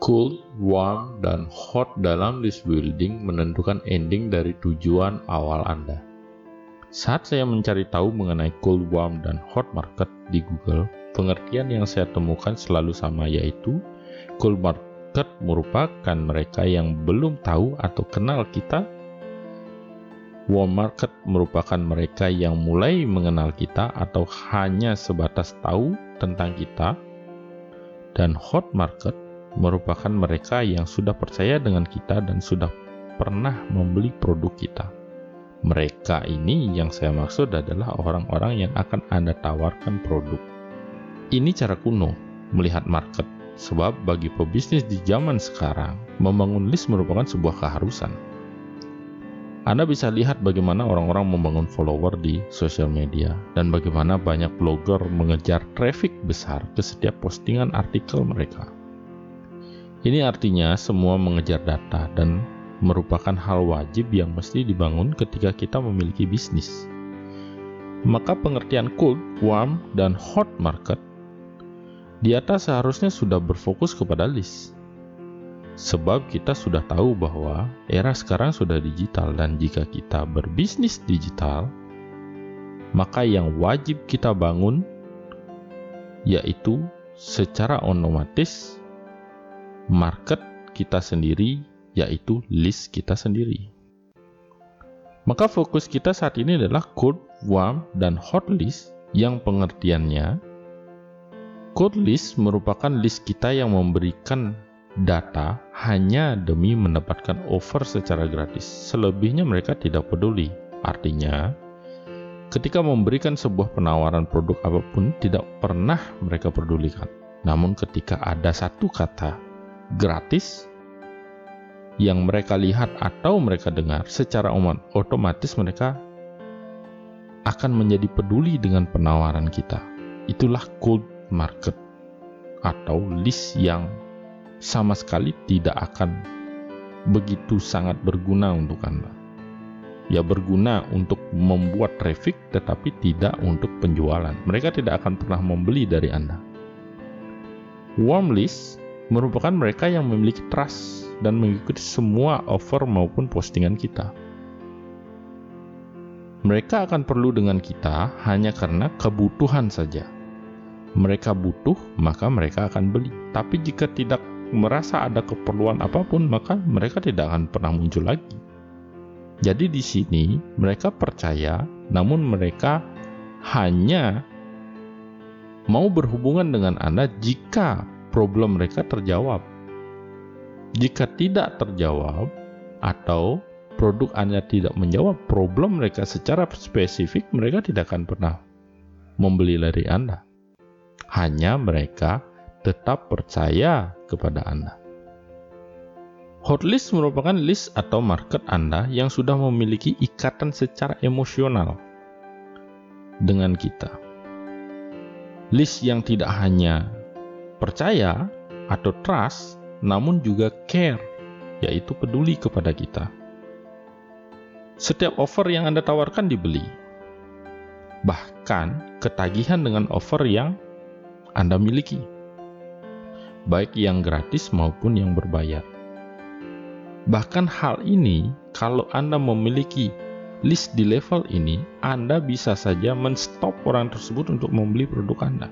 Cool, warm, dan hot dalam list building menentukan ending dari tujuan awal Anda. Saat saya mencari tahu mengenai cool, warm, dan hot market di Google, pengertian yang saya temukan selalu sama yaitu cool market merupakan mereka yang belum tahu atau kenal kita. Warm market merupakan mereka yang mulai mengenal kita atau hanya sebatas tahu tentang kita. Dan hot market merupakan mereka yang sudah percaya dengan kita dan sudah pernah membeli produk kita. Mereka ini yang saya maksud adalah orang-orang yang akan Anda tawarkan produk. Ini cara kuno melihat market, sebab bagi pebisnis di zaman sekarang, membangun list merupakan sebuah keharusan. Anda bisa lihat bagaimana orang-orang membangun follower di sosial media dan bagaimana banyak blogger mengejar traffic besar ke setiap postingan artikel mereka. Ini artinya semua mengejar data dan merupakan hal wajib yang mesti dibangun ketika kita memiliki bisnis. Maka pengertian cold, warm, dan hot market di atas seharusnya sudah berfokus kepada list. Sebab kita sudah tahu bahwa era sekarang sudah digital dan jika kita berbisnis digital, maka yang wajib kita bangun yaitu secara otomatis market kita sendiri, yaitu list kita sendiri. Maka fokus kita saat ini adalah cold, warm, dan hot list yang pengertiannya Cold list merupakan list kita yang memberikan data hanya demi mendapatkan offer secara gratis. Selebihnya mereka tidak peduli. Artinya, ketika memberikan sebuah penawaran produk apa pun tidak pernah mereka pedulikan. Namun ketika ada satu kata gratis yang mereka lihat atau mereka dengar, secara otomatis mereka akan menjadi peduli dengan penawaran kita. Itulah cold market atau list yang sama sekali tidak akan begitu sangat berguna untuk Anda. Ya berguna untuk membuat traffic tetapi tidak untuk penjualan. Mereka tidak akan pernah membeli dari Anda. Warm list merupakan mereka yang memiliki trust dan mengikuti semua offer maupun postingan kita. Mereka akan perlu dengan kita hanya karena kebutuhan saja. Mereka butuh, maka mereka akan beli. Tapi jika tidak merasa ada keperluan apa pun, maka mereka tidak akan pernah muncul lagi. Jadi di sini mereka percaya, namun mereka hanya mau berhubungan dengan Anda jika problem mereka terjawab. Jika tidak terjawab atau produk Anda tidak menjawab problem mereka secara spesifik, mereka tidak akan pernah membeli dari Anda. Hanya mereka tetap percaya kepada Anda. Hotlist merupakan list atau market Anda yang sudah memiliki ikatan secara emosional dengan kita. List yang tidak hanya percaya atau trust, namun juga care, yaitu peduli kepada kita. Setiap offer yang Anda tawarkan dibeli. Bahkan ketagihan dengan offer yang Anda miliki, baik yang gratis maupun yang berbayar. Bahkan hal ini, kalau Anda memiliki list di level ini, Anda bisa saja menstop orang tersebut untuk membeli produk Anda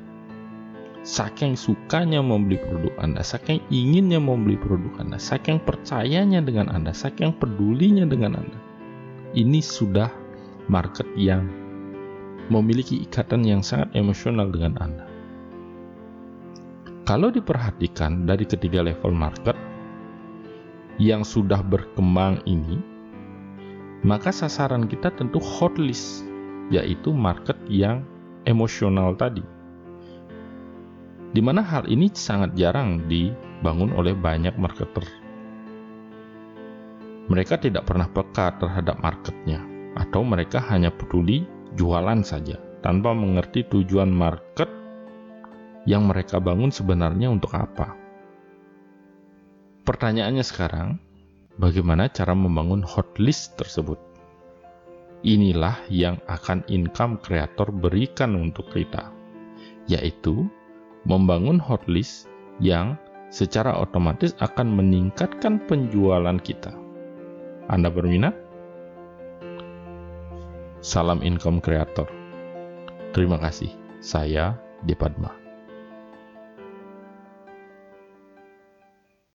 saking sukanya membeli produk Anda, saking inginnya membeli produk Anda, saking percayanya dengan Anda, saking pedulinya dengan Anda. Ini sudah market yang memiliki ikatan yang sangat emosional dengan Anda. Kalau diperhatikan dari ketiga level market yang sudah berkembang ini, maka sasaran kita tentu hot list, yaitu market yang emosional tadi di mana hal ini sangat jarang dibangun oleh banyak marketer. Mereka tidak pernah peka terhadap marketnya, atau mereka hanya peduli jualan saja, tanpa mengerti tujuan market yang mereka bangun sebenarnya untuk apa. Pertanyaannya sekarang, bagaimana cara membangun hot list tersebut? Inilah yang akan income creator berikan untuk kita, yaitu membangun hotlist yang secara otomatis akan meningkatkan penjualan kita. Anda berminat? Salam income creator. Terima kasih. Saya Depadma.